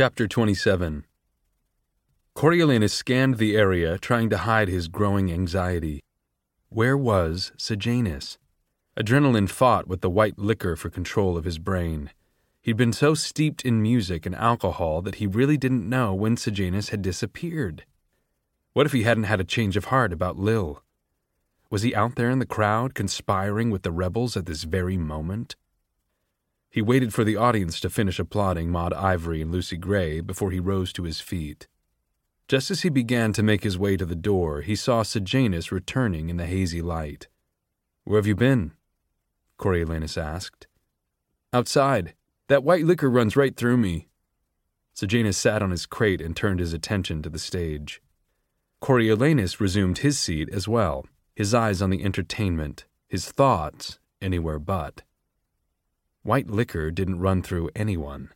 Chapter 27 Coriolanus scanned the area, trying to hide his growing anxiety. Where was Sejanus? Adrenaline fought with the white liquor for control of his brain. He'd been so steeped in music and alcohol that he really didn't know when Sejanus had disappeared. What if he hadn't had a change of heart about Lil? Was he out there in the crowd conspiring with the rebels at this very moment? He waited for the audience to finish applauding Maud Ivory and Lucy Gray before he rose to his feet. Just as he began to make his way to the door, he saw Sejanus returning in the hazy light. Where have you been? Coriolanus asked. Outside. That white liquor runs right through me. Sejanus sat on his crate and turned his attention to the stage. Coriolanus resumed his seat as well, his eyes on the entertainment, his thoughts anywhere but. White liquor didn't run through anyone.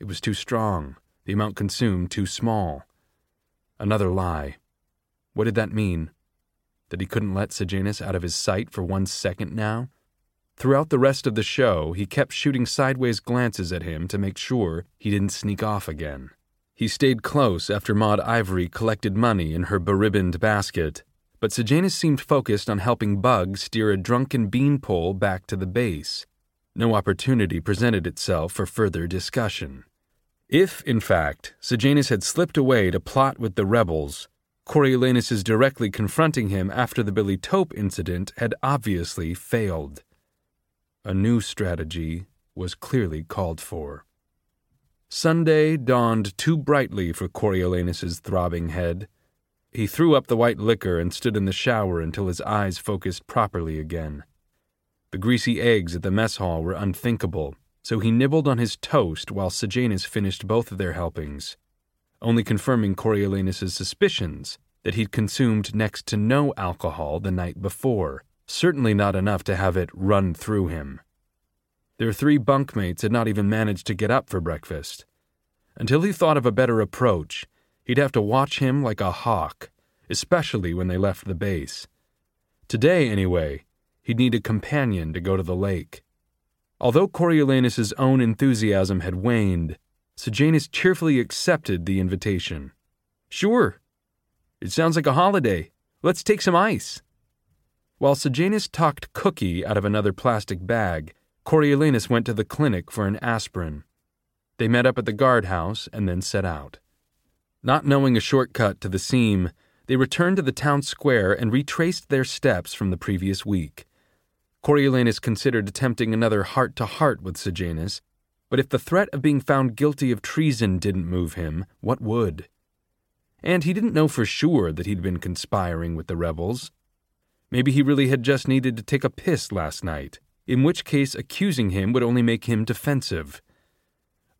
It was too strong, the amount consumed too small. Another lie. What did that mean? That he couldn't let Sejanus out of his sight for one second now? Throughout the rest of the show, he kept shooting sideways glances at him to make sure he didn't sneak off again. He stayed close after Maud Ivory collected money in her beribboned basket, but Sejanus seemed focused on helping Bug steer a drunken beanpole back to the base. No opportunity presented itself for further discussion. If, in fact, Sejanus had slipped away to plot with the rebels, Coriolanus's directly confronting him after the Billy Taupe incident had obviously failed. A new strategy was clearly called for. Sunday dawned too brightly for Coriolanus's throbbing head. He threw up the white liquor and stood in the shower until his eyes focused properly again. The greasy eggs at the mess hall were unthinkable, so he nibbled on his toast while Sejanus finished both of their helpings, only confirming Coriolanus's suspicions that he'd consumed next to no alcohol the night before, certainly not enough to have it run through him. Their three bunkmates had not even managed to get up for breakfast. Until he thought of a better approach, he'd have to watch him like a hawk, especially when they left the base. Today, anyway, he'd need a companion to go to the lake. Although Coriolanus's own enthusiasm had waned, Sejanus cheerfully accepted the invitation. Sure. It sounds like a holiday. Let's take some ice. While Sejanus talked cookie out of another plastic bag, Coriolanus went to the clinic for an aspirin. They met up at the guardhouse and then set out. Not knowing a shortcut to the seam, they returned to the town square and retraced their steps from the previous week. Coriolanus considered attempting another heart to heart with Sejanus, but if the threat of being found guilty of treason didn't move him, what would? And he didn't know for sure that he'd been conspiring with the rebels. Maybe he really had just needed to take a piss last night in which case accusing him would only make him defensive.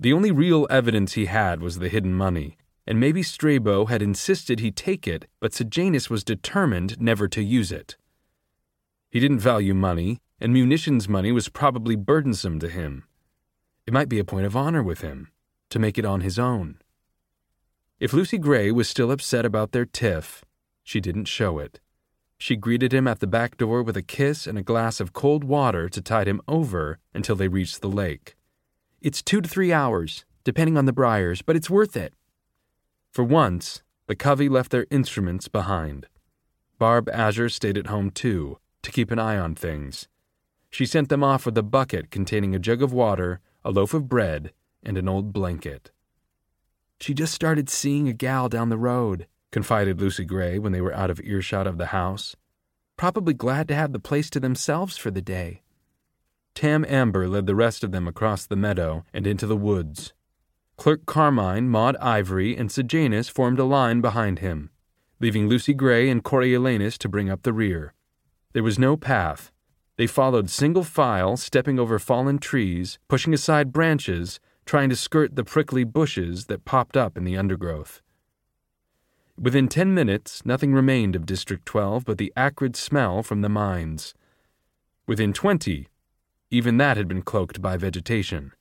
The only real evidence he had was the hidden money, and maybe Strabo had insisted he take it, but Sejanus was determined never to use it. He didn't value money, and munitions money was probably burdensome to him. It might be a point of honor with him, to make it on his own. If Lucy Gray was still upset about their tiff, she didn't show it. She greeted him at the back door with a kiss and a glass of cold water to tide him over until they reached the lake. It's two to three hours, depending on the briars, but it's worth it. For once, the covey left their instruments behind. Barb Azure stayed at home too, to keep an eye on things. She sent them off with a bucket containing a jug of water, a loaf of bread, and an old blanket. She just started seeing a gal down the road, confided Lucy Gray when they were out of earshot of the house. Probably glad to have the place to themselves for the day. Tam Amber led the rest of them across the meadow and into the woods. Clerk Carmine, Maud Ivory, and Sejanus formed a line behind him, leaving Lucy Gray and Coriolanus to bring up the rear. There was no path. They followed single file, stepping over fallen trees, pushing aside branches, trying to skirt the prickly bushes that popped up in the undergrowth. Within ten minutes, nothing remained of District 12 but the acrid smell from the mines. Within twenty, even that had been cloaked by vegetation.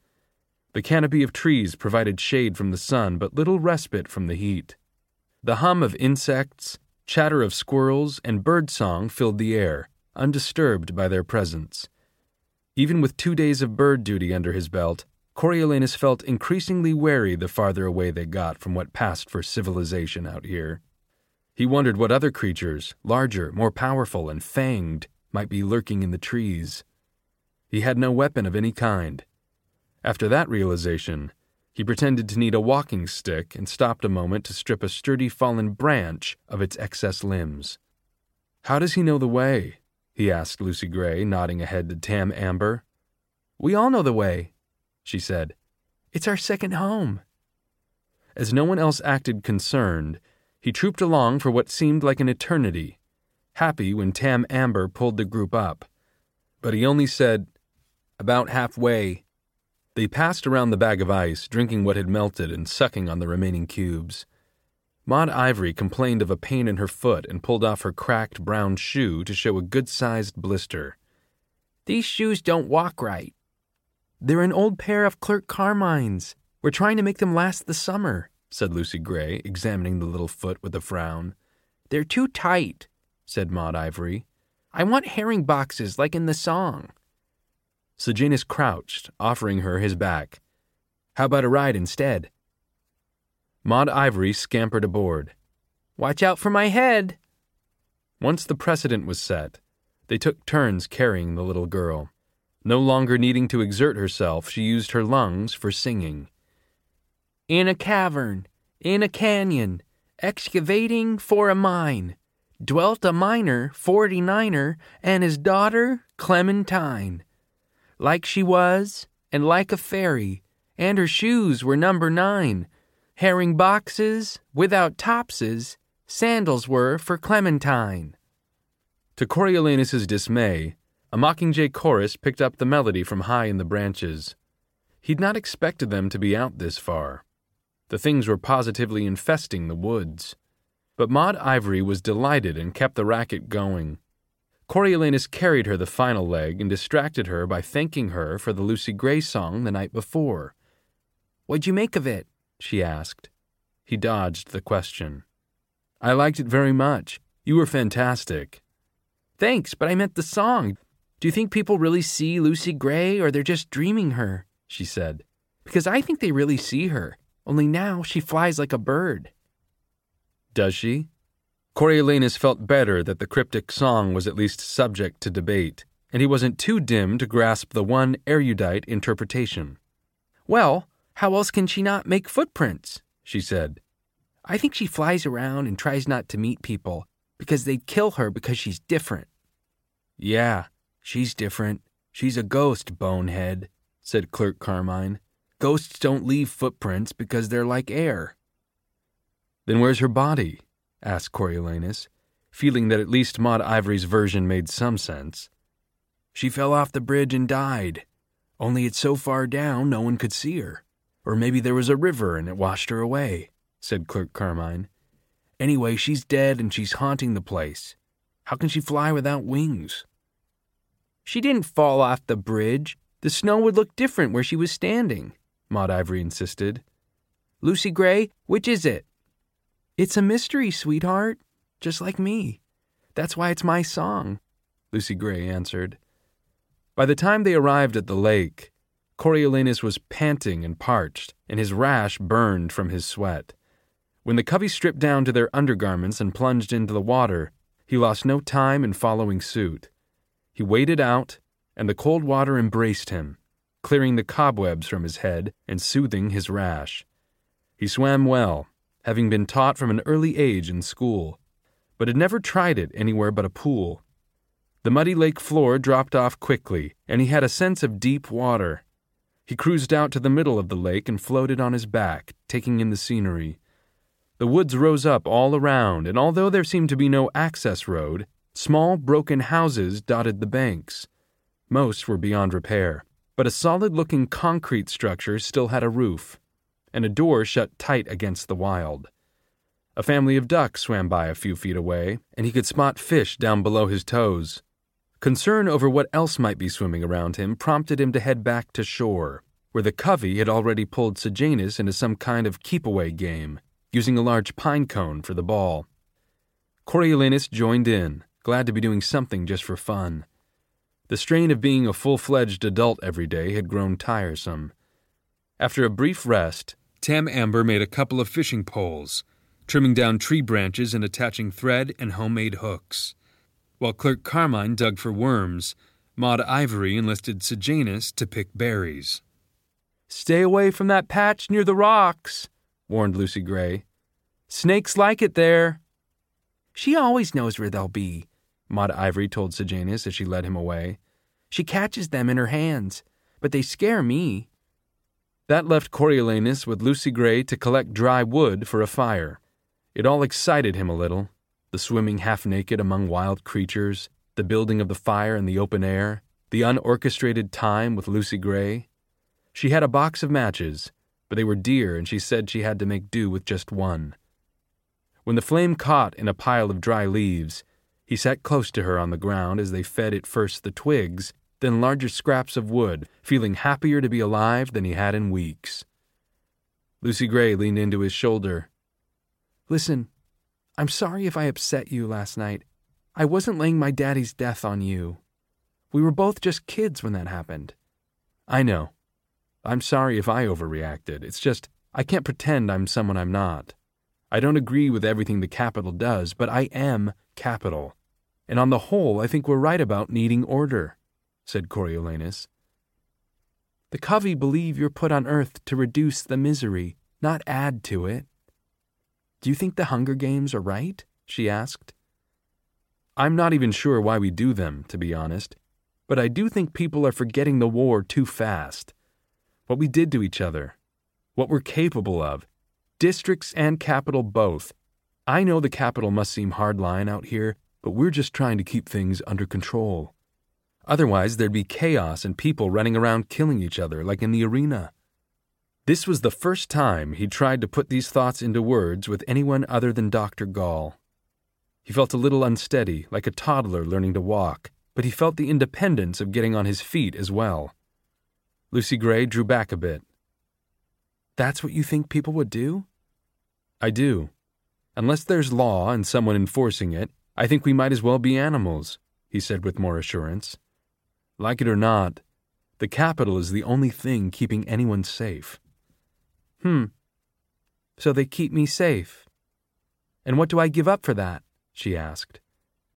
The canopy of trees provided shade from the sun, but little respite from the heat. The hum of insects, chatter of squirrels, and bird song filled the air, undisturbed by their presence. Even with two days of bird duty under his belt, Coriolanus felt increasingly wary the farther away they got from what passed for civilization out here. He wondered what other creatures, larger, more powerful, and fanged, might be lurking in the trees. He had no weapon of any kind. After that realization, he pretended to need a walking stick and stopped a moment to strip a sturdy fallen branch of its excess limbs. How does he know the way? he asked Lucy Gray, nodding ahead to Tam Amber. We all know the way, she said. It's our second home. As no one else acted concerned, he trooped along for what seemed like an eternity, happy when Tam Amber pulled the group up. But he only said, About halfway. They passed around the bag of ice, drinking what had melted and sucking on the remaining cubes. Maud Ivory complained of a pain in her foot and pulled off her cracked brown shoe to show a good sized blister. These shoes don't walk right, they're an old pair of Clerk Carmine's. We're trying to make them last the summer, said Lucy Gray, examining the little foot with a frown. They're too tight, said Maud Ivory. I want herring boxes like in the song. Sejanus crouched, offering her his back. How about a ride instead? Maud Ivory scampered aboard. Watch out for my head! Once the precedent was set, they took turns carrying the little girl. No longer needing to exert herself, she used her lungs for singing. In a cavern, in a canyon, excavating for a mine, dwelt a miner, forty niner, and his daughter, Clementine. Like she was, and like a fairy, and her shoes were number nine. Herring boxes, without topses, sandals were for Clementine. To Coriolanus's dismay, a mockingjay chorus picked up the melody from high in the branches. He'd not expected them to be out this far. The things were positively infesting the woods. But Maud Ivory was delighted and kept the racket going. Coriolanus carried her the final leg and distracted her by thanking her for the Lucy Gray song the night before. What'd you make of it? she asked. He dodged the question. I liked it very much. You were fantastic. Thanks, but I meant the song. Do you think people really see Lucy Gray or they're just dreaming her? she said. Because I think they really see her, only now she flies like a bird. Does she? Coriolanus felt better that the cryptic song was at least subject to debate, and he wasn't too dim to grasp the one erudite interpretation. Well, how else can she not make footprints? she said. I think she flies around and tries not to meet people because they'd kill her because she's different. Yeah, She's different. She's a ghost, bonehead, said Clerk Carmine. Ghosts don't leave footprints because they're like air. Then where's her body? Asked Coriolanus, feeling that at least Maud Ivory's version made some sense. She fell off the bridge and died. Only it's so far down no one could see her. Or maybe there was a river and it washed her away, said Clerk Carmine. Anyway, she's dead and she's haunting the place. How can she fly without wings? She didn't fall off the bridge. The snow would look different where she was standing, Maud Ivory insisted. Lucy Gray, which is it? It's a mystery, sweetheart, just like me. That's why it's my song, Lucy Gray answered. By the time they arrived at the lake, Coriolanus was panting and parched, and his rash burned from his sweat. When the Covey stripped down to their undergarments and plunged into the water, he lost no time in following suit. He waded out, and the cold water embraced him, clearing the cobwebs from his head and soothing his rash. He swam well, having been taught from an early age in school, but had never tried it anywhere but a pool. The muddy lake floor dropped off quickly, and he had a sense of deep water. He cruised out to the middle of the lake and floated on his back, taking in the scenery. The woods rose up all around, and although there seemed to be no access road, Small, broken houses dotted the banks. Most were beyond repair, but a solid looking concrete structure still had a roof, and a door shut tight against the wild. A family of ducks swam by a few feet away, and he could spot fish down below his toes. Concern over what else might be swimming around him prompted him to head back to shore, where the covey had already pulled Sejanus into some kind of keep away game, using a large pine cone for the ball. Coriolanus joined in, glad to be doing something just for fun. The strain of being a full fledged adult every day had grown tiresome. After a brief rest, Tam Amber made a couple of fishing poles, trimming down tree branches and attaching thread and homemade hooks. While Clerk Carmine dug for worms, Maud Ivory enlisted Sejanus to pick berries. Stay away from that patch near the rocks, warned Lucy Gray. Snakes like it there. She always knows where they'll be, Maud Ivory told Sejanus as she led him away. She catches them in her hands, but they scare me. That left Coriolanus with Lucy Gray to collect dry wood for a fire. It all excited him a little the swimming half naked among wild creatures, the building of the fire in the open air, the unorchestrated time with Lucy Gray. She had a box of matches, but they were dear and she said she had to make do with just one. When the flame caught in a pile of dry leaves, he sat close to her on the ground as they fed it first the twigs, then larger scraps of wood, feeling happier to be alive than he had in weeks. Lucy Gray leaned into his shoulder. Listen, I'm sorry if I upset you last night. I wasn't laying my daddy's death on you. We were both just kids when that happened. I know. I'm sorry if I overreacted. It's just, I can't pretend I'm someone I'm not. I don't agree with everything the Capitol does, but I am Capitol. And on the whole, I think we're right about needing order, said Coriolanus. The Covey believe you're put on earth to reduce the misery, not add to it. Do you think the Hunger Games are right? she asked. I'm not even sure why we do them, to be honest, but I do think people are forgetting the war too fast. What we did to each other, what we're capable of, Districts and Capitol both. I know the Capitol must seem hardline out here, but we're just trying to keep things under control. Otherwise, there'd be chaos and people running around killing each other like in the arena. This was the first time he tried to put these thoughts into words with anyone other than Dr. Gaul. He felt a little unsteady, like a toddler learning to walk, but he felt the independence of getting on his feet as well. Lucy Gray drew back a bit. That's what you think people would do? I do. Unless there's law and someone enforcing it, I think we might as well be animals, he said with more assurance. Like it or not, the Capitol is the only thing keeping anyone safe. Hmm. So they keep me safe. And what do I give up for that? she asked.